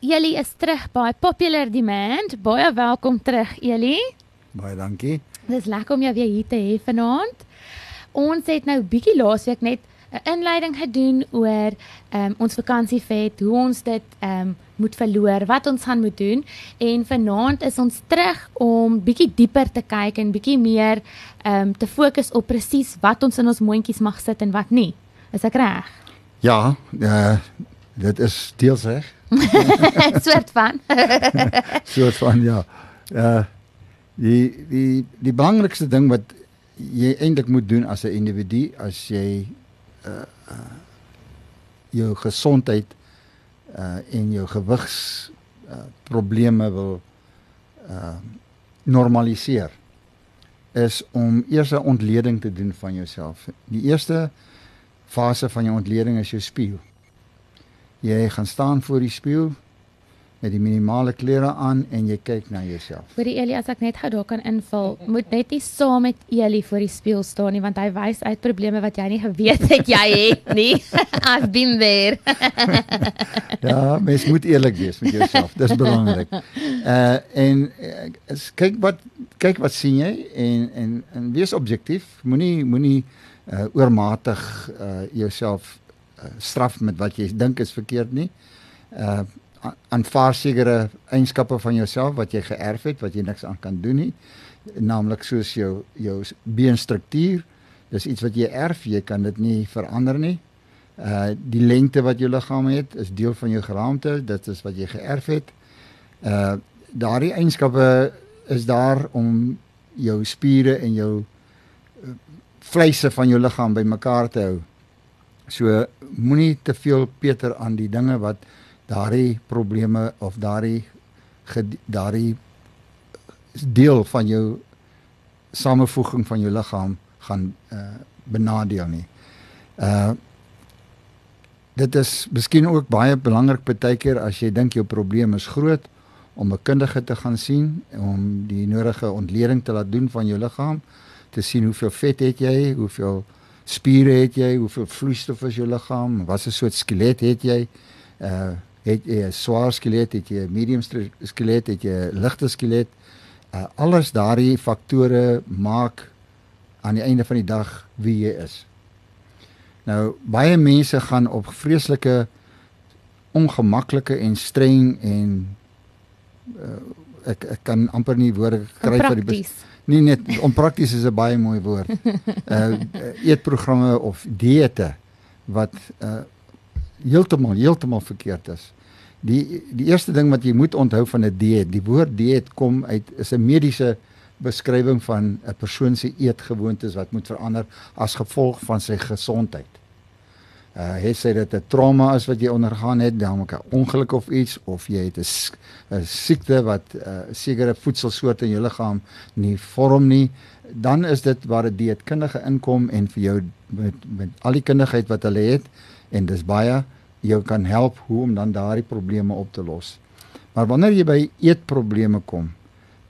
Eli is terug by Popular Demand. Baie welkom terug, Eli. Baie dankie. Dis lekker om jou weer hier te hê vanaand. Ons het nou bietjie laasweek net 'n inleiding gedoen oor ehm um, ons vakansievet, hoe ons dit ehm um, moet verloor, wat ons gaan moet doen en vanaand is ons terug om bietjie dieper te kyk en bietjie meer ehm um, te fokus op presies wat ons in ons mondjies mag sit en wat nie. Is ek reg? Ja, uh, dit is deels reg. soort van. soort van ja. Uh die die die belangrikste ding wat jy eintlik moet doen as 'n individu as jy uh, uh jou gesondheid uh en jou gewigs uh probleme wil uh normaliseer is om eers 'n ontleding te doen van jouself. Die eerste fase van jou ontleding is jou spieël. Jy gaan staan voor die spieël met die minimale klere aan en jy kyk na jouself. Vir die Eli as ek net gou daar kan invul, moet net nie saam met Eli voor die spieël staan nie want hy wys uit probleme wat jy nie geweet het jy het nie. I've been there. ja, mens moet eerlik wees met jouself. Dis belangrik. Uh en uh, kyk wat kyk wat sien jy en en en wees objektief. Moenie moenie uh oormatig uh jouself straf met wat jy dink is verkeerd nie. Uh aanvaar sekere eienskappe van jouself wat jy geërf het wat jy niks aan kan doen nie. Naamlik soos jou jou beenstruktuur dis iets wat jy erf jy kan dit nie verander nie. Uh die lengte wat jou liggaam het is deel van jou geraamte dit is wat jy geërf het. Uh daardie eienskappe is daar om jou spiere en jou uh, vleise van jou liggaam bymekaar te hou so moenie te veel peter aan die dinge wat daardie probleme of daardie daardie deel van jou samevoeging van jou liggaam gaan uh, benadeel nie. Uh dit is miskien ook baie belangrik baie keer as jy dink jou probleem is groot om 'n kundige te gaan sien om die nodige ontleding te laat doen van jou liggaam te sien hoeveel vet het jy, hoeveel spiere het jy, hoeveel vloeistof is jou liggaam, wat 'n soort skelet het jy. Uh het jy 'n swaar skelet, het jy 'n medium skelet, het jy 'n ligte skelet. Uh, alles daardie faktore maak aan die einde van die dag wie jy is. Nou baie mense gaan op vreeslike ongemaklike en streng en uh, ek ek kan amper nie woorde kry vir die nie net onprakties is 'n baie mooi woord. Uh eetprogramme of dieete wat uh heeltemal heeltemal verkeerd is. Die die eerste ding wat jy moet onthou van 'n dieet, die woord dieet kom uit is 'n mediese beskrywing van 'n persoon se eetgewoontes wat moet verander as gevolg van sy gesondheid. Uh hy sê dit 'n trauma is wat jy ondergaan het, dan 'n ongeluk of iets of jy het 'n siekte wat 'n uh, sekere voedselsoorte in jou liggaam nie vorm nie, dan is dit waar 'n dieetkundige inkom en vir jou met met al die kundigheid wat hulle het en dis baie jou kan help hoe om dan daardie probleme op te los. Maar wanneer jy by eetprobleme kom,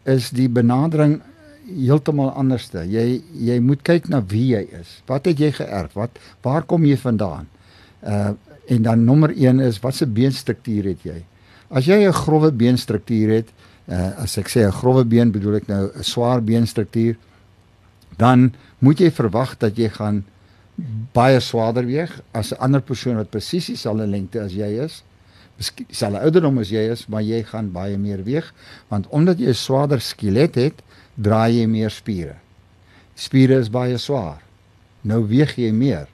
is die benadering heeltemal anderste. Jy jy moet kyk na wie jy is. Wat het jy geërf? Wat waar kom jy vandaan? Uh en dan nommer 1 is wat se beenstruktuur het jy? As jy 'n grouwe beenstruktuur het, uh as ek sê 'n grouwe been bedoel ek nou 'n swaar beenstruktuur, dan moet jy verwag dat jy gaan baie swaarder weeg as 'n ander persoon wat presies dieselfde lengte as jy is. Miskien dieselfde ouderdom as jy is, maar jy gaan baie meer weeg want omdat jy 'n swaarder skelet het, draai jy meer spiere. Spiere is baie swaar. Nou weeg jy meer.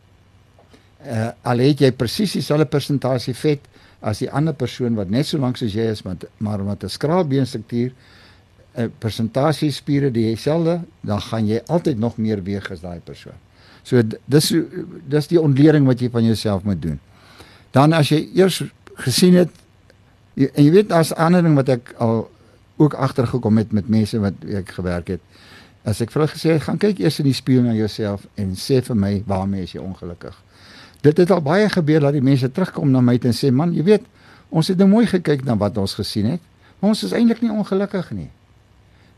Uh al het jy presies dieselfde persentasie vet as die ander persoon wat net so lank soos jy is, maar maar met 'n skraal beenstruktuur 'n uh, persentasie spiere dieselfde, dan gaan jy altyd nog meer weeg as daai persoon. So dis dis die ontleding wat jy van jouself moet doen. Dan as jy eers gesien het en jy weet daar's ander ding wat ek al ook agtergekom het met mense wat ek gewerk het. As ek vir hulle gesê het gaan kyk eers in die spieël na jouself en sê vir my waarmee is jy ongelukkig. Dit het al baie gebeur dat die mense terugkom na my en sê man, jy weet, ons het nou mooi gekyk na wat ons gesien het, maar ons is eintlik nie ongelukkig nie.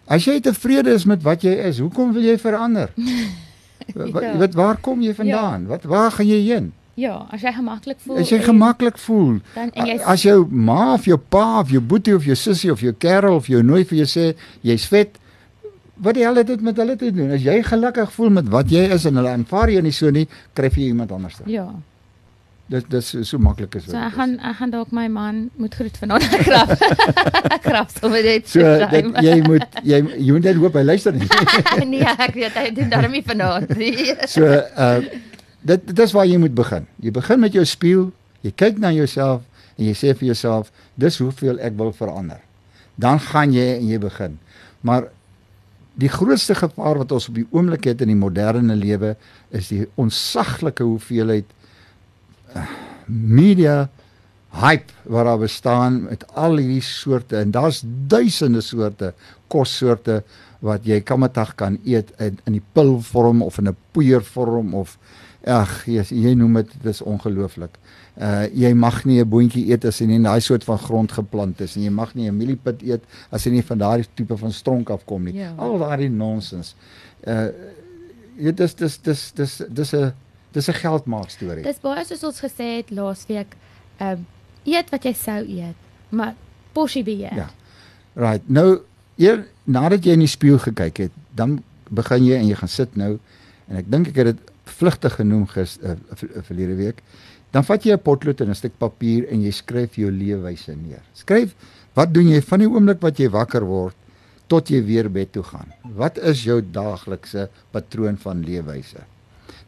As jy tevrede is met wat jy is, hoekom wil jy verander? Ja. wat waar kom jy vandaan? Ja. Wat waar gaan jy heen? Ja, as jy gemaklik voel. As jy gemaklik voel. Dan en jy As jou ma of jou pa of jou boetie of jou sussie of jou kerel of jou nooi vir jou sê jy's vet, wat die hel het dit met hulle te doen? As jy gelukkig voel met wat jy is en hulle aanvaar jou nie so nie, kry jy iemand anders. Ja. Dit dis so, so maklik is So dit. ek gaan ek gaan dalk my man moet groet vanaand ek grap. Ek grap sommer net. so dit, jy moet jy jy moet net hoop hy luister nie. nee, ek weet hy doen daarom nie vanaand nie. So uh dit dit is waar jy moet begin. Jy begin met jou spieël, jy kyk na jouself en jy sê vir jouself, dis hoeveel ek wil verander. Dan gaan jy en jy begin. Maar die grootste gevaar wat ons op die oomblik het in die moderne lewe is die onsaglike hoeveelheid uh, media hype wat daar bestaan met al hierdie soorte. En daar's duisende soorte kossoorte wat jy kammedag kan eet in in die pilvorm of in 'n poeiervorm of ag jy, jy noem dit dis ongelooflik. Uh jy mag nie 'n boontjie eet as hy nie in daai soort van grond geplant is en jy mag nie 'n mieliepit eet as hy nie van daardie tipe van stronk afkom nie. Ja. Al daardie nonsens. Uh jy dis dis dis dis dis 'n dis 'n geldmaak storie. Dis baie soos ons gesê het laasweek, ehm um, eet wat jy sou eet, maar porsie beheer. Ja. Right. Nou eer nadat jy in die spieël gekyk het, dan begin jy en jy gaan sit nou en ek dink ek het dit vlugtig genoem gis uh, verlede week. Dan vat jy 'n potlood en 'n stuk papier en jy skryf jou leefwyse neer. Skryf wat doen jy van die oomblik wat jy wakker word tot jy weer bed toe gaan? Wat is jou daaglikse patroon van leefwyse?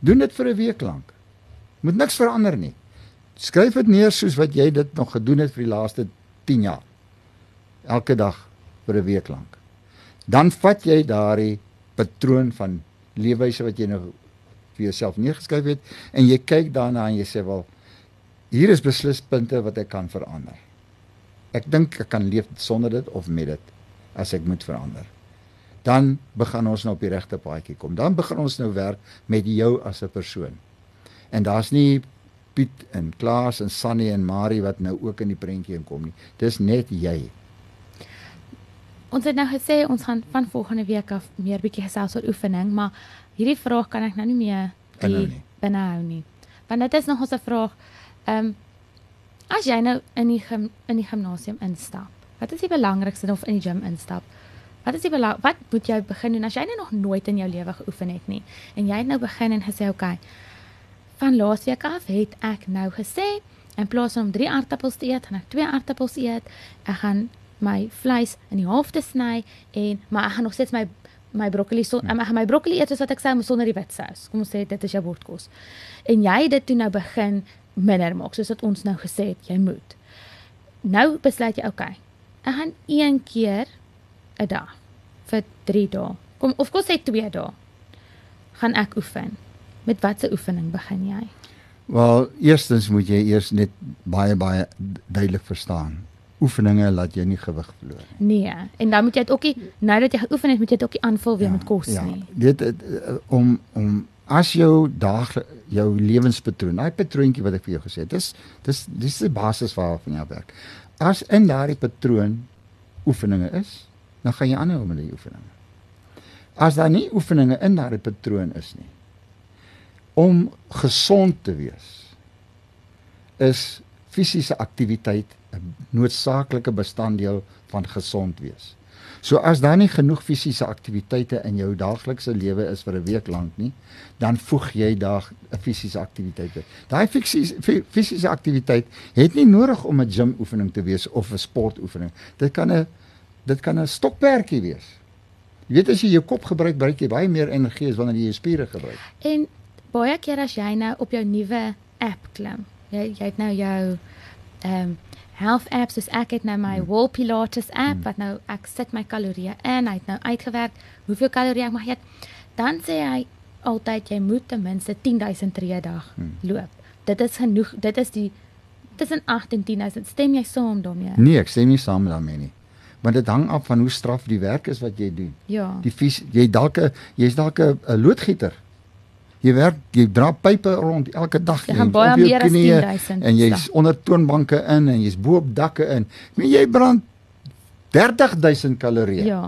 Doen dit vir 'n week lank. Moet niks verander nie. Skryf dit neer soos wat jy dit nog gedoen het vir die laaste 10 jaar. Elke dag vir 'n week lank. Dan vat jy daardie patroon van leefwyse wat jy nou vir jouself neergeskryf het en jy kyk daarna en jy sê wel hier is beslispunte wat ek kan verander. Ek dink ek kan leef sonder dit of met dit as ek moet verander. Dan begin ons nou op die regte paadjie kom. Dan begin ons nou werk met jou as 'n persoon. En daar's nie Piet en Klaas en Sannie en Marie wat nou ook in die prentjie inkom nie. Dis net jy. Ons het nou gesê ons gaan van volgende week af meer bietjie gesels oor oefening, maar hierdie vraag kan ek nou nie meer die nie. binnehou nie. Want dit is nog ons 'n vraag. Ehm um, as jy nou in die gym, in die gimnasium instap, wat is die belangrikste of in die gym instap? Wat is die belang wat moet jy begin doen as jy nou nog nooit in jou lewe geoefen het nie en jy het nou begin en gesê okay. Van laasweek af het ek nou gesê in plaas van om 3 aardappels te eet, gaan ek 2 aardappels eet. Ek gaan my vleis in die halfte sny en maar ek gaan nog steeds my my broccoli so gaan my broccoli eet soos wat ek sê sonder die wit sous. Kom ons sê dit is jou bordkos. En jy dit toe nou begin minder maak soos wat ons nou gesê het jy moet. Nou besluit jy okay. Ek gaan een keer 'n dag vir 3 dae. Kom of kos sê 2 dae. Gaan ek oefen. Met watter oefening begin jy? Wel, eerstens moet jy eers net baie baie duidelik verstaan. Oefeninge laat jou nie gewig verloor nie. Nee, en dan moet jy dit ook nie nou dat jy geoefen het, moet jy dit ook nie aanvul weer met kos ja, nie. Dit uh, om om as jou daaglik jou lewenspatroon, daai patroontjie wat ek vir jou gesê het, dis dis dis die basis waarvan jy werk. As in daardie patroon oefeninge is, dan gaan jy aanhou met die oefeninge. As daar nie oefeninge in daardie patroon is nie, om gesond te wees is fisiese aktiwiteit 'n noodsaaklike bestanddeel van gesond wees. So as daar nie genoeg fisiese aktiwiteite in jou daaglikse lewe is vir 'n week lank nie, dan voeg jy daar 'n fisiese aktiwiteit by. Daai fisiese aktiwiteit het nie nodig om 'n gym oefening te wees of 'n sportoefening. Dit kan 'n dit kan 'n stokperdjie wees. Jy weet as jy jou kop gebruik, gebruik jy baie meer energie as wanneer jy jou spiere gebruik. En baie keer as jy nou op jou nuwe app klim, jy jy het nou jou ehm um, health apps, soos ek het nou my Hmm. Wall Pilates app wat nou ek sit my kalorieë in, hy het nou uitgewerk hoeveel kalorieë ek mag eet. Dan sê hy altyd jy moet ten minste 10000 tree 'n dag Hmm. loop. Dit is genoeg. Dit is die tussen 8 en 10000. Stem jy saam daarmee? Nee, ek stem nie saam daarmee nie. Want dit hang af van hoe straf die werk is wat jy doen. Ja. Die vies, jy dalk 'n jy's dalk 'n loodgieter. Jy werk, jy dra pype rond elke dag Jy gaan op baie meer as knieë 10000 en jy's onder toonbanke in en jy's bo op dakke in. Ek meen jy brand 30000 kalorieë. Ja.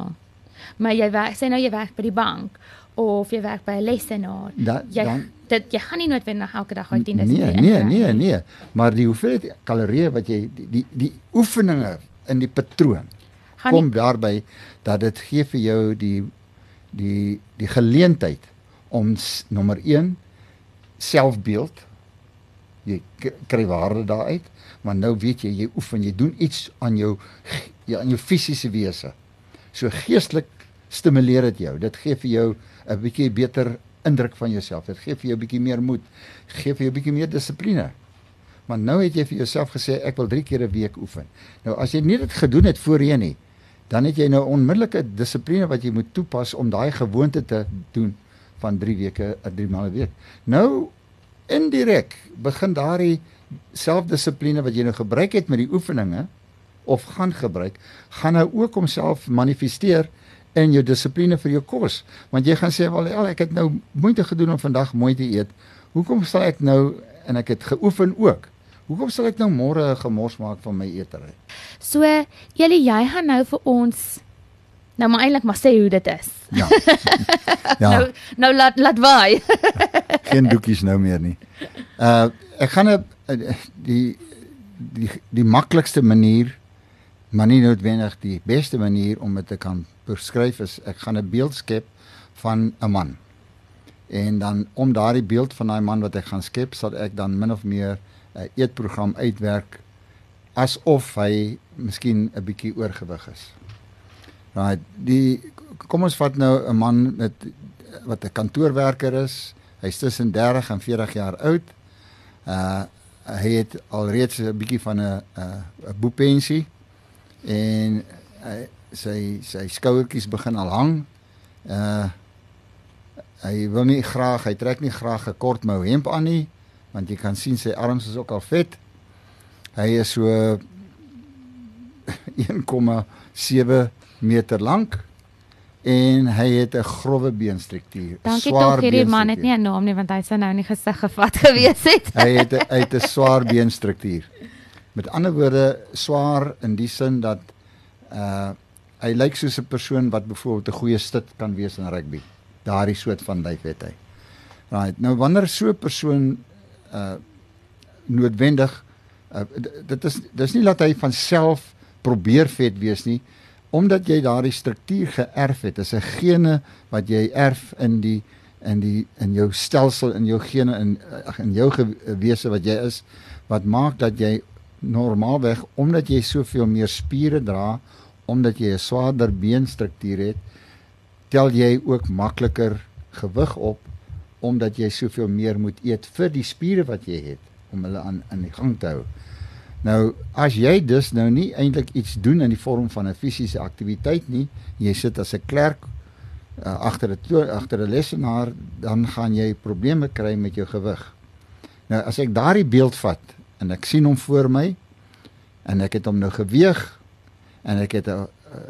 Maar jy werk, sê nou jy werk by die bank of jy werk by 'n lesenaar. Da, Jy dan dit jy gaan nie noodwendig elke dag daai 10000 nee, nee, nee, nie. nee. Maar die hoeveelheid kalorieë wat jy die die, die oefeninge in die patroon Gaan kom nie, daarby dat dit gee vir jou die die die geleentheid om s- nommer 1 selfbeeld. Jy kry waarde daaruit maar nou weet jy jy oefen jy doen iets aan jou ja, aan jou fisiese wese. So geestelik stimuleer dit jou. Dit gee vir jou 'n bietjie beter indruk van jouself. Dit gee vir jou 'n bietjie meer moed. Gee vir jou 'n bietjie meer dissipline. Maar nou het jy vir jouself gesê ek wil 3 keer 'n week oefen. Nou as jy nie dit gedoen het voorheen nie dan het jy nou onmiddellike dissipline wat jy moet toepas om daai gewoonte te doen van 3 weke 'n 3 maal 'n week. Nou indirek begin daardie selfdissipline wat jy nou gebruik het met die oefeninge of gaan gebruik, gaan nou ook homself manifesteer in jou dissipline vir jou kos. Want jy gaan sê wel ja, ek het nou moeite gedoen om vandag mooi te eet. Hoekom sal ek nou en ek het geoefen ook. Hoekom sal ek nou môre 'n gemors maak van my eetery? So, Julle, jy gaan nou vir ons nou maar eintlik maar sê hoe dit is. Ja. ja. Nou nou laat laat waai. geen doekies nou meer nie. Uh ek gaan 'n uh, die die die maklikste manier maar nie noodwendig die beste manier om dit te kan beskryf is ek gaan 'n beeld skep van 'n man. En dan om daardie beeld van daai man wat ek gaan skep, sal ek dan min of meer 'n eetprogram uitwerk asof hy miskien 'n bietjie oorgewig is. Right, die kom ons vat nou 'n man met wat 'n kantoorwerker is. Hy's tussen 30 en 40 jaar oud. Uh hy het alreeds 'n bietjie van 'n 'n 'n boepensie en hy sy sy skouertjies begin al hang. Uh hy wil nie graag, hy trek nie graag 'n kortmou hemp aan nie want jy kan sien sy arms is ook al vet. Hy is so 1,7 meter lank en hy het 'n grouwe beenstruktuur. Dankie tog hierdie man het nie 'n naam nie want hy sou nou in die gesig gevat gewees het. Hy het 'n- het 'n swaar beenstruktuur. Met ander woorde swaar in die sin dat uh hy lyk soos 'n persoon wat byvoorbeeld 'n goeie stit kan wees in rugby. Daardie soort van lyf het hy. Right. Nou wanneer so 'n persoon uh noodwendig uh, dit is dis nie dat hy van self probeer vet wees nie omdat jy daardie struktuur geërf het. Dis 'n gene wat jy erf in die in die in jou stelsel in jou gene in in jou gewese wat jy is wat maak dat jy normaalweg omdat jy soveel meer spiere dra omdat jy 'n swaarder beenstruktuur het tel jy ook makliker gewig op omdat jy soveel meer moet eet vir die spiere wat jy het om hulle aan in die gang te hou. Nou as jy dus nou nie eintlik iets doen in die vorm van 'n fisiese aktiwiteit nie, jy sit as 'n klerk uh, agter 'n agter 'n lesenaar, dan gaan jy probleme kry met jou gewig. Nou as ek daardie beeld vat en ek sien hom voor my en ek het hom nou geweeg en ek het 'n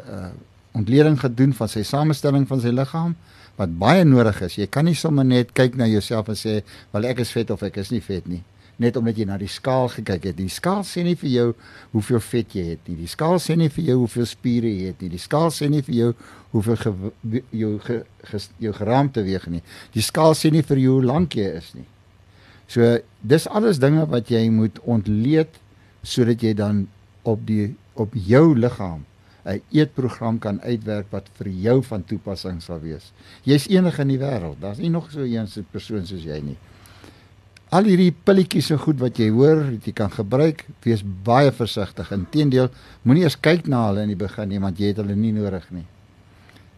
'n ontleding gedoen van sy samestelling van sy liggaam wat baie nodig is. Jy kan nie sommer net kyk na jouself en sê, "Wel ek is vet of ek is nie vet nie." Net omdat jy na die skaal gekyk het. Die skaal sê nie vir jou hoeveel vet jy het nie. Die skaal sê nie vir jou hoeveel spiere jy het nie. Die skaal sê nie vir jou hoeveel ge, jou ge, ges, jou geraamte weeg nie. Die skaal sê nie vir jou hoe lank jy is nie. So dis alles dinge wat jy moet ontleed sodat jy dan op die op jou liggaam 'n eetprogram kan uitwerk wat vir jou van toepassing sal wees. Jy's enig in die wêreld. Daar's nie nog so 'n so persoon soos jy nie. Al hierdie pilletjies en goed wat jy hoor, wat jy kan gebruik, wees baie versigtig. Inteendeel, moenie eens kyk na hulle in die begin nie, want jy het hulle nie nodig nie.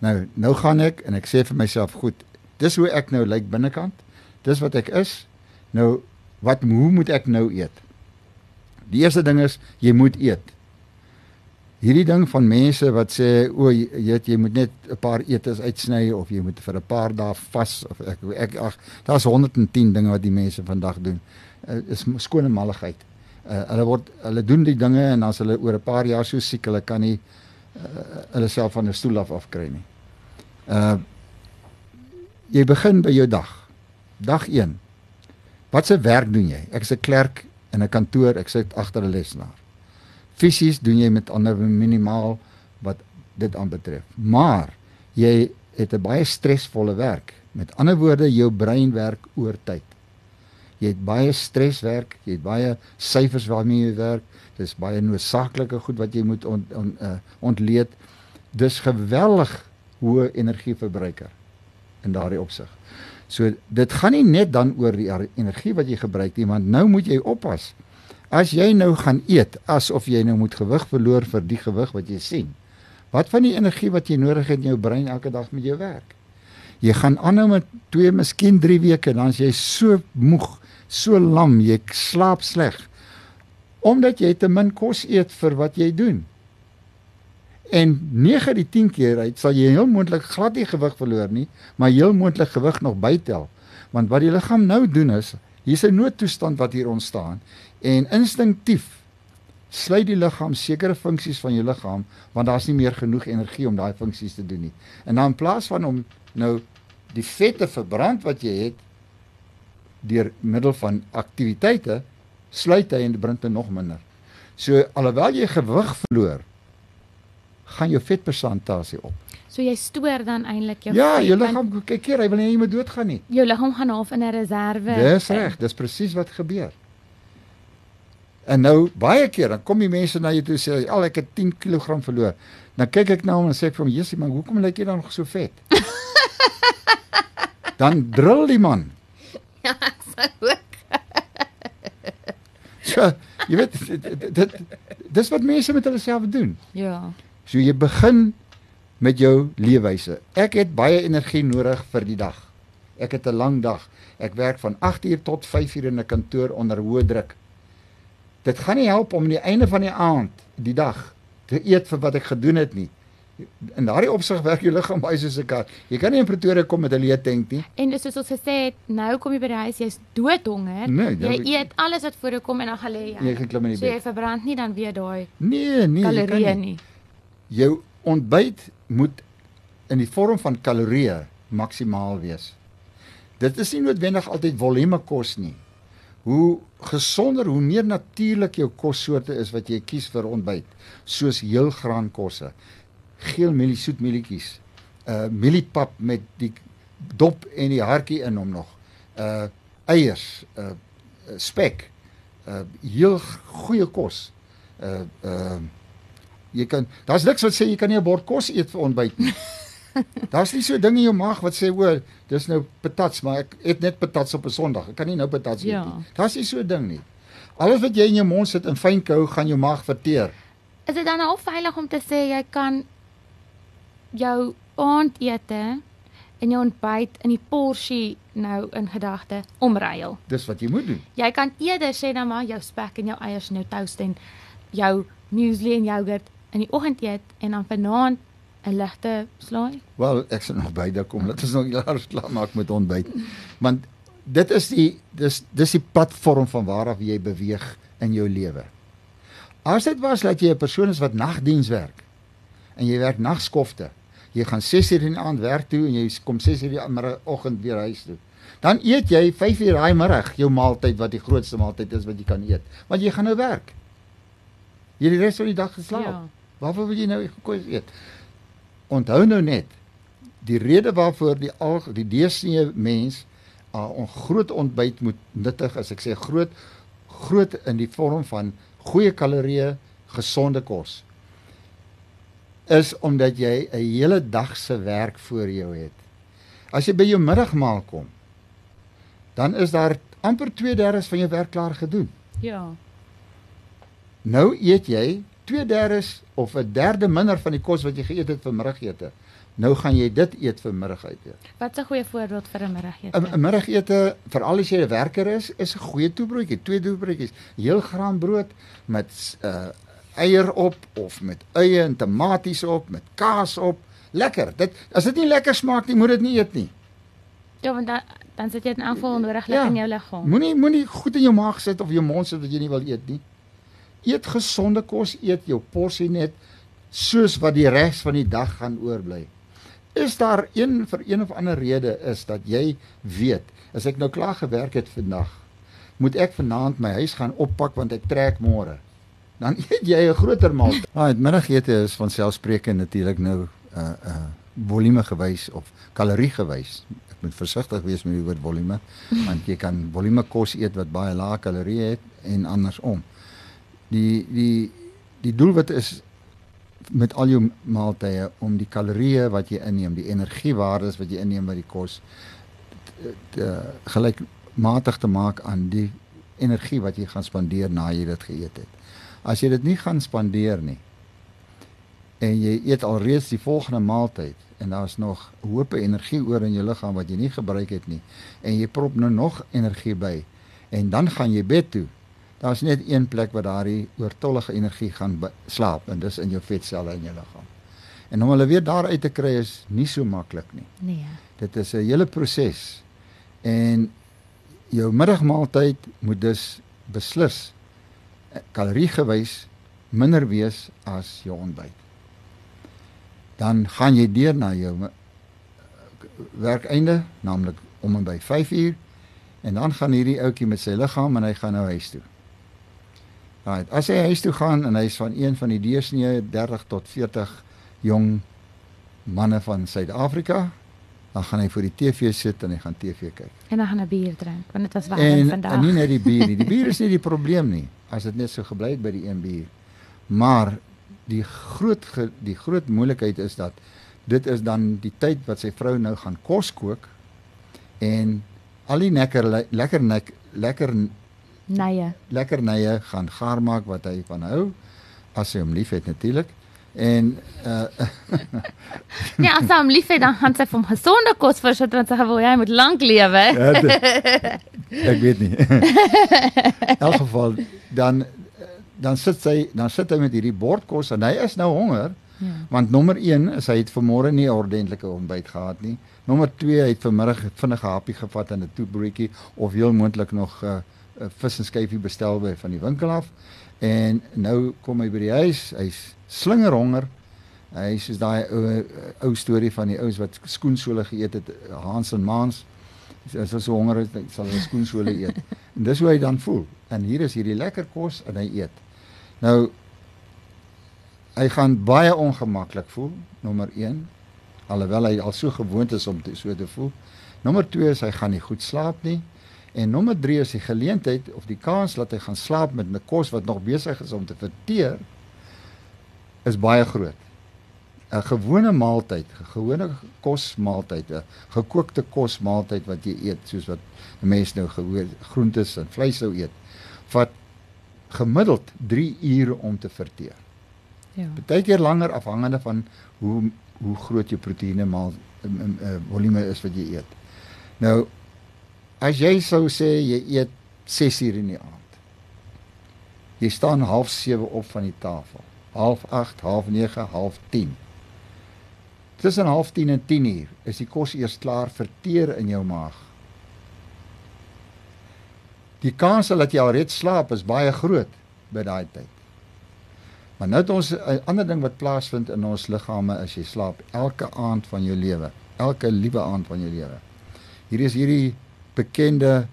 Nou, nou gaan ek en ek sê vir myself, goed, dis hoe ek nou lyk binnekant. Dis wat ek is. Nou, wat hoe moet ek nou eet? Die eerste ding is jy moet eet. Hierdie ding van mense wat sê o, jy, weet, jy moet net 'n paar etes uitsny of jy moet vir 'n paar dae vas of ek ek ag daar's 110 dinge wat die mense vandag doen. Uh, is skone malligheid. Uh, hulle word hulle doen die dinge en dan's hulle oor 'n paar jaar so siek hulle kan nie uh, hulle self van 'n stoel af afkry nie. Uh jy begin by jou dag. Dag 1. Wat se werk doen jy? Ek is 'n klerk in 'n kantoor, ek sit agter 'n lesenaar. Fisies doen jy met ander minimaal wat dit aanbetref. Maar jy het 'n baie stresvolle werk. Met ander woorde, jou brein werk oor tyd. Jy het baie streswerk, jy het baie syfers waarmee jy werk. Dis baie noodsaaklike goed wat jy moet ont, ont, uh, ontleed. Dis geweldig hoë energieverbruiker in daardie opsig. So dit gaan nie net dan oor die energie wat jy gebruik nie, want nou moet jy oppas. As jy nou gaan eet asof jy nou moet gewig verloor vir die gewig wat jy sien. Wat van die energie wat jy nodig het in jou brein elke dag met jou werk? Jy gaan aanhou met 2, miskien 3 weke dan as jy so moeg, so lam, jy slaap sleg. Omdat jy te min kos eet vir wat jy doen. En 9 uit die 10 keer uit sal jy heel moontlik glad nie gewig verloor nie, maar heel moontlik gewig nog bytel. Want wat die liggaam nou doen is, hier's 'n noodtoestand wat hier ontstaan en instinktief sluit die liggaam sekere funksies van jou liggaam want daar's nie meer genoeg energie om daai funksies te doen nie. En dan in plaas van om nou die vette verbrand wat jy het deur middel van aktiwiteite sluit hy en bring dit nog minder. So alhoewel jy gewig verloor, gaan jou vetpersentasie op. So jy stoor dan eintlik jou Ja, jou liggaam kyk hier, hy wil nie jy moet doodgaan nie. Jou liggaam gaan half in 'n reserve. Dis reg, dis presies wat gebeur. En nou baie keer dan kom die mense na jou toe sê al ek het 10 kg verloor. Dan kyk ek na hom en sê ek vir hom, "Jessie, maar hoekom lyk jy dan nog so vet?" dan drill die man. Ja, so ook. So, jy weet dit dit dis wat mense met hulle self doen. Ja. So jy begin met jou leefwyse. Ek het baie energie nodig vir die dag. Ek het 'n lang dag. Ek werk van 8uur tot 5uur in 'n kantoor onder hoë druk. Dit gaan nie help om aan die einde van die aand die dag te eet vir wat ek gedoen het nie. In daardie opsig werk jou liggaam baie soos 'n kat. Jy kan nie in Pretoria kom met 'n leë tank nie. En soos ons gesê het, nou kom jy by die huis, jy's doodhonger. Nee, jy dan- eet alles wat voor jou kom en dan gaan lê jy. Jy gaan klim in die So jy bed. verbrand nie dan weer daai Nee, nee, jy kalorieë nie. nie. Jou ontbyt moet in die vorm van kalorieë maksimaal wees. Dit is nie noodwendig altyd volume kos nie. Hoe gesonder, hoe meer natuurlik jou kossoorte is wat jy kies vir ontbyt, soos heelgraankosse, geel mielie, soet mielietjies, uh mieliepap met die dop en die hartjie in hom nog. Uh eiers, uh spek, uh heel goeie kos. Uh uh jy kan daar's niks wat sê jy kan nie 'n bord kos eet vir ontbyt nie. Daar's nie so ding in jou maag wat sê o, dis nou patats, maar ek eet net patats op 'n Sondag. Ek kan nie nou patats eet Ja. nie. Daar's nie so 'n ding nie. Alles wat jy in jou mond sit in fyn kou, gaan jou maag verteer. Is dit dan al veilig om te sê jy kan jou aandete en jou ontbyt in die porsie nou in gedagte omruil? Dis wat jy moet doen. Jy kan eerder sê dan maar jou spek en jou eiers en jou toast en jou muesli en yoghurt in die oggend eet en dan vanaand 'n ligte slaai. Wel, ek sal nog byde kom. Laat ons nog eers klaar maak met ontbyt. Want dit is die dis dis die platform van waar af jy beweeg in jou lewe. As dit was dat jy 'n persoon is wat nagdiens werk en jy werk nagskofte. Jy gaan 6uur in die aand werk toe en jy kom 6uur die middagoggend weer huis toe. Dan eet jy 5uur daai middag jou maaltyd wat die grootste maaltyd is wat jy kan eet, want jy gaan nou werk. Jy het die res van die dag geslaap. Ja. Waarvoor wil jy nou gekos eet? Onthou nou net die rede waarvoor die al die deursnee mens 'n uh, groot ontbyt moet nuttig is. Ek sê groot groot in die vorm van goeie kalorieë, gesonde kos. Is omdat jy 'n hele dag se werk voor jou het. As jy by jou middagmaal kom, dan is daar amper 2/3 van jou werk klaar gedoen. Ja. Nou eet jy 2/3 of 'n derde minder van die kos wat jy geëet het vir middagete. Nou gaan jy dit eet vir middagete. Wat 'n goeie voorbeeld vir 'n middagete? 'n Middagete, veral as jy 'n werker is, is 'n goeie toebroodjie, twee toebroodjies. Heel graanbrood met uh eier op of met eie en tomaties op, met kaas op. Lekker. Dit as dit nie lekker smaak nie, moet dit nie eet nie. Ja, want dan dan sit jy in afval nodig Ja. in jou liggaam. Moenie moenie goed in jou maag sit of jou mond sit wat jy nie wil eet nie. Eet gesonde kos, eet jou porsie net soos wat die res van die dag gaan oorbly. Is daar een vir een of ander rede is dat jy weet, as ek nou klaar gewerk het vandag, moet ek vanaand my huis gaan oppak want ek trek môre. Dan eet jy 'n groter maaltyd. Ah, dit middagete is van selfspreekend natuurlik nou uh uh volume gewys of kalorie gewys. Ek moet versigtig wees met die woord volume want jy kan volume kos eet wat baie lae kalorieë het en andersom. Die die die doelwit is met al jou maaltye om die kalorieë wat jy inneem, die energiewaardes wat jy inneem by die kos gelykmatig te maak aan die energie wat jy gaan spandeer na jy dit geëet het. As jy dit nie gaan spandeer nie en jy eet alreeds die volgende maaltyd en daar's nog hoope energie oor in jou liggaam wat jy nie gebruik het nie en jy prop nou nog energie by en dan gaan jy bed toe. Daar's net een plek waar daardie oortollige energie gaan slaap en dis in jou vetselle in jou liggaam. En om hulle weer daar uit te kry is nie so maklik nie. Nee. Dit is 'n hele proses. En jou middagmaaltyd moet dus beslis kaloriegewys minder wees as jou ontbyt dan gaan jy deur na jou werkeinde, naamlik om en by 5 uur en dan gaan hierdie ouetjie met sy liggaam en hy gaan nou huis toe. Right, as hy huis toe gaan en hy's van een van die deursnee 30 tot 40 jong manne van Suid-Afrika, dan gaan hy voor die TV sit en hy gaan TV kyk. En dan gaan hy bier drink, want dit was warm vandag. En nie net die bier nie. Die bier is nie die probleem nie, as dit net so gebly het by die een bier. Maar die groot die groot moeilikheid is dat dit is dan die tyd wat sy vrou nou gaan kos kook en al die lekker lekker nek, lekker nye lekker nye gaan gaar maak wat hy van hou as hy hom liefhet natuurlik en uh Ja, as hy hom liefhet dan gaan sy van gesonde kos voorsit want sy wil hy moet lank lewe. Ja, ek weet nie. In elk geval dan dan sit sy dan sit hy met hierdie bordkos en hy is nou honger. Ja. Want nommer 1 is hy het vanmôre nie 'n ordentlike ontbyt gehad nie. Nommer 2 hy het vanmiddag vinnige happie gevat en 'n toebroodjie of heel moontlik nog 'n uh, uh, vis en skyfie bestel by van die winkel af. En nou kom hy by die huis, hy's slinger honger. Hy is daai ou ou storie van die ouens wat skoensole geëet het, Hans en Maans. As hy so honger is, sal hy skoensole eet. En dis hoe hy dan voel. En hier is hierdie lekker kos en hy eet. Nou hy gaan baie ongemaklik voel, nommer 1, alhoewel hy al so gewoond is om te, so te voel. Nommer 2 is hy gaan nie goed slaap nie. En nommer 3 is die geleentheid of die kans dat hy gaan slaap met 'n kos wat nog besig is om te verteer is baie groot. 'n Gewone maaltyd, 'n gewone kosmaaltyd, 'n gekookte kosmaaltyd wat jy eet soos wat mense nou gewoon groentes en vleis sou eet, vat gemiddeld 3 ure om te verteer. Ja. Partykeer langer afhangende van hoe hoe groot jou proteïene maal uh, volume is wat jy eet. Nou as jy sou sê jy eet 6 ure in die aand. Jy staan half 7 op van die tafel. Half 8, half 9, half 10. Tussen half 10 en 10 uur is die kos eers klaar verteer in jou maag. Die kans dat jy alreeds slaap is baie groot by daai tyd. Maar nou het ons 'n ander ding wat plaasvind in ons liggame as jy slaap elke aand van jou lewe, elke liewe aand van jou lewe. Hier is hierdie bekende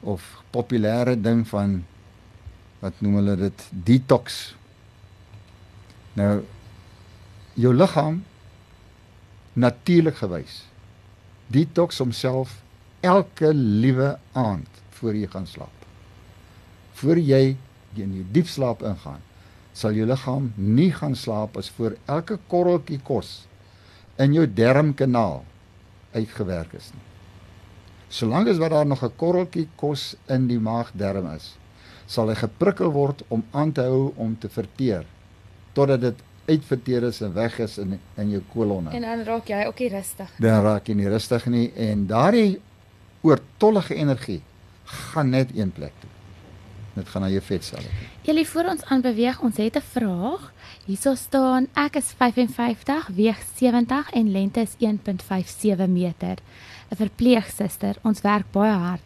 of populêre ding van wat noem hulle dit detox. Nou jou liggaam natuurlik gewys detox homself elke liewe aand voor jy gaan slaap voor jy in die diep slaap ingaan, sal jou liggaam nie gaan slaap as voor elke korreltjie kos in jou darmkanaal uitgewerk is nie. Solank as wat daar nog 'n korreltjie kos in die maagdarm is, sal hy geprikkel word om aan te hou om te verteer totdat dit uitverteer is en weg is in in jou kolonne. En dan raak jy ook nie rustig nie. Dan raak jy nie rustig nie en daardie oortollige energie gaan net een plek toe dit gaan na jou vetselle. Julle voor ons aanbeweeg, ons het 'n vraag. Hierso staan ek is 55, weeg 70 en lengte is 1.57 meter. 'n Verpleegsuster, ons werk baie hard.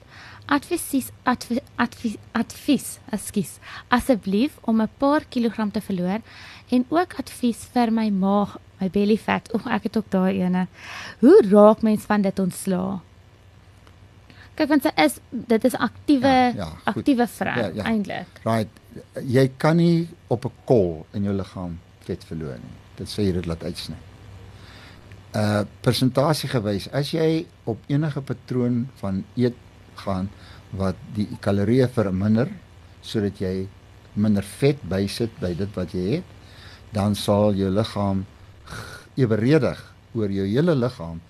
Advies advies advies, advies ekskuus. Asseblief om 'n paar kilogram te verloor en ook advies vir my maag, my belly fat. O, ek het ook daai ene. Hoe raak mens van dit ontslaa? Kyk want sy is dit is aktiewe ja, ja, aktiewe vrou ja, ja. eintlik. Right. Jy kan nie op 'n kol in jou liggaam vet verloor nie. Dit sê jy dit laat uitsny. Uh persentasie gewys as jy op enige patroon van eet gaan wat die kalorieë verminder sodat jy minder vet bysit by dit wat jy het dan sal jou liggaam eweredig oor jou hele liggaam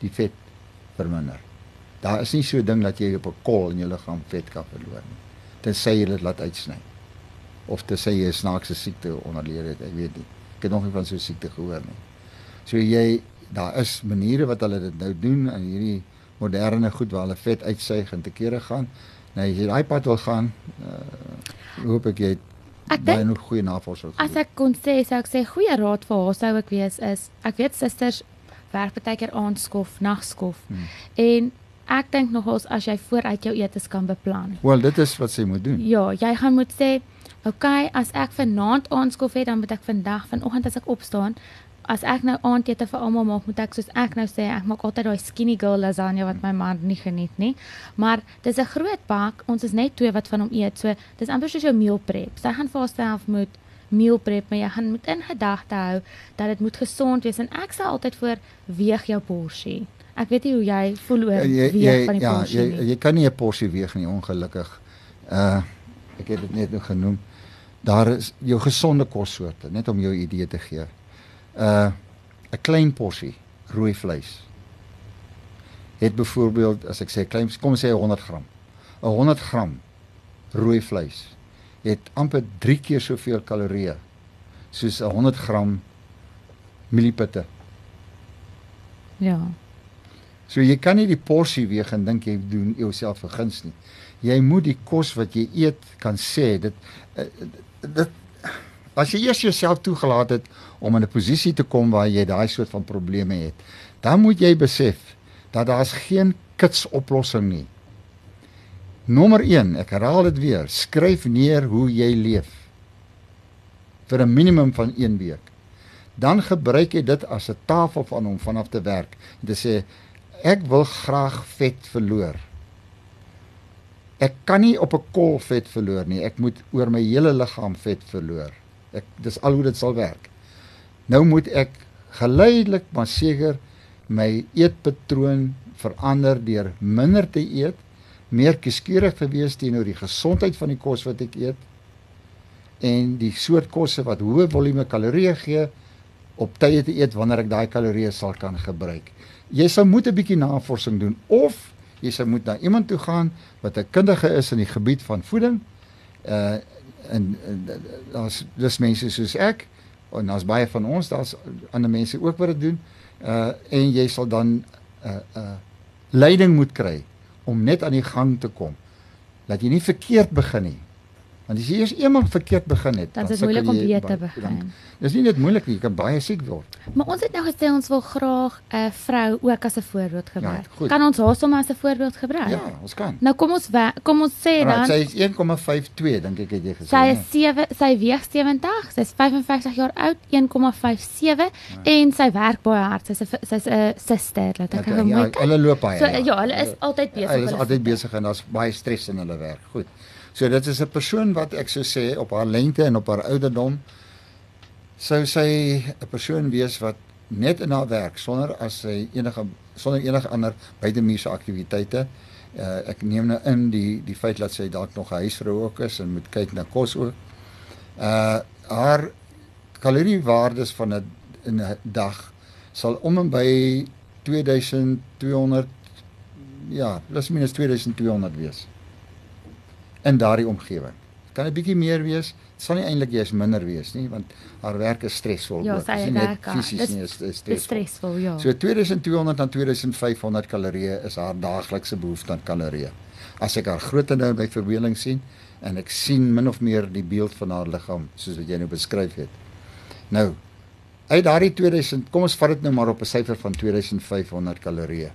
die vet verminder. Daar is nie so 'n ding dat jy op 'n kol in jou liggaam vet kan verloor nie. Tensy jy dit laat uitsny. Of tensy jy 'n snaakse siekte onderleef het, ek weet nie. Ek het nog nie van so 'n siekte gehoor nie. So jy daar is maniere wat hulle dit nou doen in hierdie moderne goed waar hulle vet uitsuig en te kere gaan. Nou as jy daai pad wil gaan, uh, hoop ek jy Ek baie dink nog goeie navorsing. as ek kon sê, sou ek sê goeie raad vir haar sou ek wees is ek weet susters werk baie keer aandskof, nagskof. Hmm. En ek dink nogals as jy vooruit jou etes kan beplan. Wel, dit is wat sy moet doen. Ja, jy gaan moet sê, "Oké, okay, as ek vanaand aandskof het, dan moet ek vandag vanoggend as ek opstaan, as ek nou aandete vir almal maak, moet ek soos ek nou sê, ek maak altyd daai skinny girl lasagne wat my man nie geniet nie. Maar dis 'n groot bak. Ons is net twee wat van hom eet. So dis amper soos jou meal prep. Sy gaan vir haarself moet meal prep, maar jy gaan moet in gedagte hou dat dit moet gesond wees en ek sê altyd voor weeg jou porsie. Ek weet nie hoe jy voel oor Ja, jy weeg van jy die ja, porsie jy nie. jy kan nie 'n porsie weeg nie ongelukkig. Uh ek het dit net nou genoem. Daar is jou gesonde kossoorte net om jou idee te gee. Uh 'n klein porsie rooi vleis. Het byvoorbeeld as ek sê klein kom sê 100 gram. 'n 100 gram rooi vleis het amper 3 keer soveel kalorieë soos 'n 100 gram mieliepitte. Ja. So jy kan nie die porsie weeg en dink jy doen jouself 'n guns nie. Jy moet die kos wat jy eet kan sê dit eh, dit as jy eers jouself toegelaat het om in 'n posisie te kom waar jy daai soort van probleme het, dan moet jy besef dat daar's geen kits oplossing nie. Nommer 1, ek herhaal dit weer, skryf neer hoe jy leef vir 'n minimum van 1 week. Dan gebruik jy dit as 'n tafel van hom vanaf te werk en te sê ek wil graag vet verloor. Ek kan nie op 'n kol vet verloor nie. Ek moet oor my hele liggaam vet verloor. Ek dis al hoe dit sal werk. Nou moet ek geleidelik maar seker my eetpatroon verander deur minder te eet, meer kieskeurig te wees teenoor die gesondheid van die kos wat ek eet en die soort kosse wat hoë volume kalorieë gee op tye te eet wanneer ek daai kalorieë sal kan gebruik. Jy sal moet 'n bietjie navorsing doen of jy sal moet na iemand toe gaan wat 'n kundige is in die gebied van voeding. Uh en, daar's dis mense soos ek en daar's baie van ons, daar's ander mense ook wat dit doen. Uh en jy sal dan 'n uh, uh leiding moet kry om net aan die gang te kom. Dat jy nie verkeerd begin nie. Want as jy eers eendag verkeerd begin het, Dan is dit moeilik om weer te begin. dan- Dis nie net moeilik nie, jy kan baie siek word. Maar ons het nou gesê ons wil graag 'n vrou ook as 'n voorbeeld gebruik. goed. kan ons haar sommer as 'n voorbeeld gebruik? Ja, ons kan. Nou kom ons kom ons sê Right, dan sy is 1,52 dink ek het jy gesê. sy is 7 sy weeg 70, sy's 55 jaar oud, 1,57 en sy werk baie hard. Sy's 'n sy's 'n suster, laat ek Okay, gou ja, mooi kyk. hulle loop baie. So ja, hulle is altyd besig. Hulle is altyd besig en daar's baie stres in hulle werk. Goed. So dit is 'n persoon wat ek sou sê op haar lengte en op haar ouderdom sou sy 'n persoon wees wat net in haar werk sonder as sy enige sonder enige ander buitemuurse aktiwiteite uh, ek neem nou in die die feit dat sy dalk nog 'n huisvrou ook is en moet kyk na kos ook. Uh haar kaloriewaardes van 'n in 'n dag sal om en by 2200 ja, plus minus 2200 wees. In daardie omgewing. Kan 'n bietjie meer wees. Dit sal nie eintlik jy's minder wees nie, want haar werk is stresvol. Ja, sy nie net fisies nie, is is stresvol. stresvol, ja. So 2200 aan 2500 kalorieë is haar daaglikse behoefte aan kalorieë. As ek haar grootendeul by verbeelding sien en ek sien min of meer die beeld van haar liggaam soos wat jy nou beskryf het. Nou, uit daardie 2000, kom ons vat dit nou maar op 'n syfer van 2500 kalorieë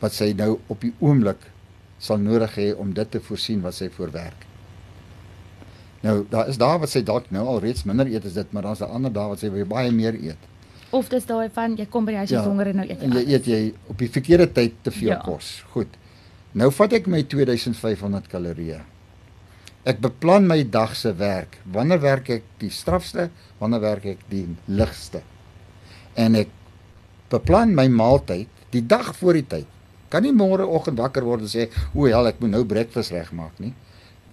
wat sy nou op die oomblik sal nodig hê om dit te voorsien wat sy voorwerk. Nou, daar is daar wat sy dalk nou al reeds minder eet as dit, maar daar's 'n ander daar wat sy baie meer eet. Of dis daai van jy kom by die huis Ja, honger en nou eet jy. En jy alles. eet jy op die verkeerde tyd te veel Ja. kos. Goed. Nou vat ek my 2500 kalorieë. Ek beplan my dag se werk. Wanneer werk ek die strafste? Wanneer werk ek die ligste? En ek beplan my maaltyd die dag voor die tyd. Kan nie môreoggend wakker word en sê, "O, ja, ek moet nou breakfast regmaak nie."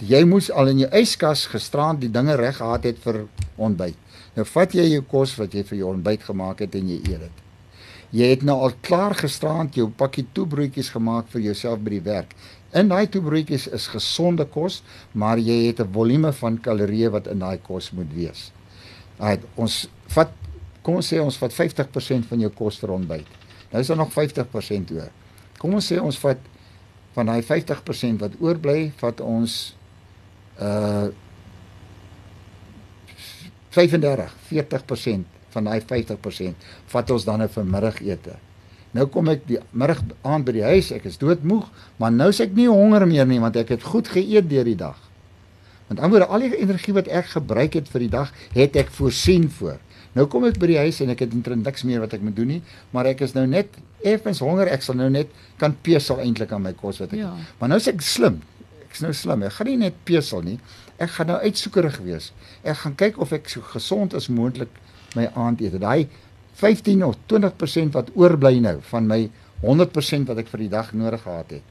Jy moes al in jou yskas gisterand die dinge reg gehad het vir ontbyt. Nou vat jy jou kos wat jy vir jou ontbyt gemaak het en jy eet dit. Jy het nou al klaar gisterand jou pakkie toebroodjies gemaak vir jouself by die werk. In daai toebroodjies is gesonde kos, maar jy het 'n volume van kalorieë wat in daai kos moet wees. Daai ons vat kom ons sê ons vat 50% van jou kos vir ontbyt. Nou is daar nog 50% oor. Kom ons sê ons vat van daai 50% wat oorbly, vat ons uh 35, 40% van daai 50% vat ons dan 'n vermiddagete. Nou kom ek die middag aan by die huis, ek is doodmoeg, maar nou sê ek nie honger meer nie want ek het goed geëet deur die dag. Want anders al die energie wat ek gebruik het vir die dag, het ek voorsien voor. Nou kom ek by die huis en ek het intrent niks meer wat ek moet doen nie, maar ek is nou net effens honger, ek sal nou net kan pesel eintlik aan my kos wat ek. Ja. Maar nou is ek slim. Ek's nou slim. Ek gaan nie net pesel nie. Ek gaan nou uitsoekerig wees. Ek gaan kyk of ek so gesond as moontlik my aandete. Daai 15 of 20% wat oorbly nou van my 100% wat ek vir die dag nodig gehad het,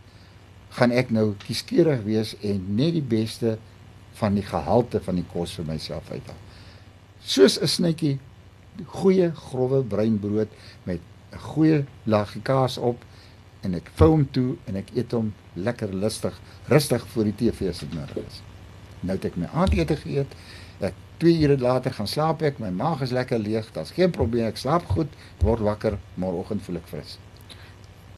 gaan ek nou kieskeurig wees en net die beste van die gehalte van die kos vir myself uithaal. Soos 'n snytjie goeie grove breinbrood met 'n goeie laagie kaas op en ek vou hom toe en ek eet hom lekker lustig, rustig voor die TV as dit nodig is. Nou het ek my aandete geëet. Ek 2 ure later gaan slaap ek, my maag is lekker leeg, daar's geen probleem, ek slaap goed, word wakker, môreoggend voel ek fris.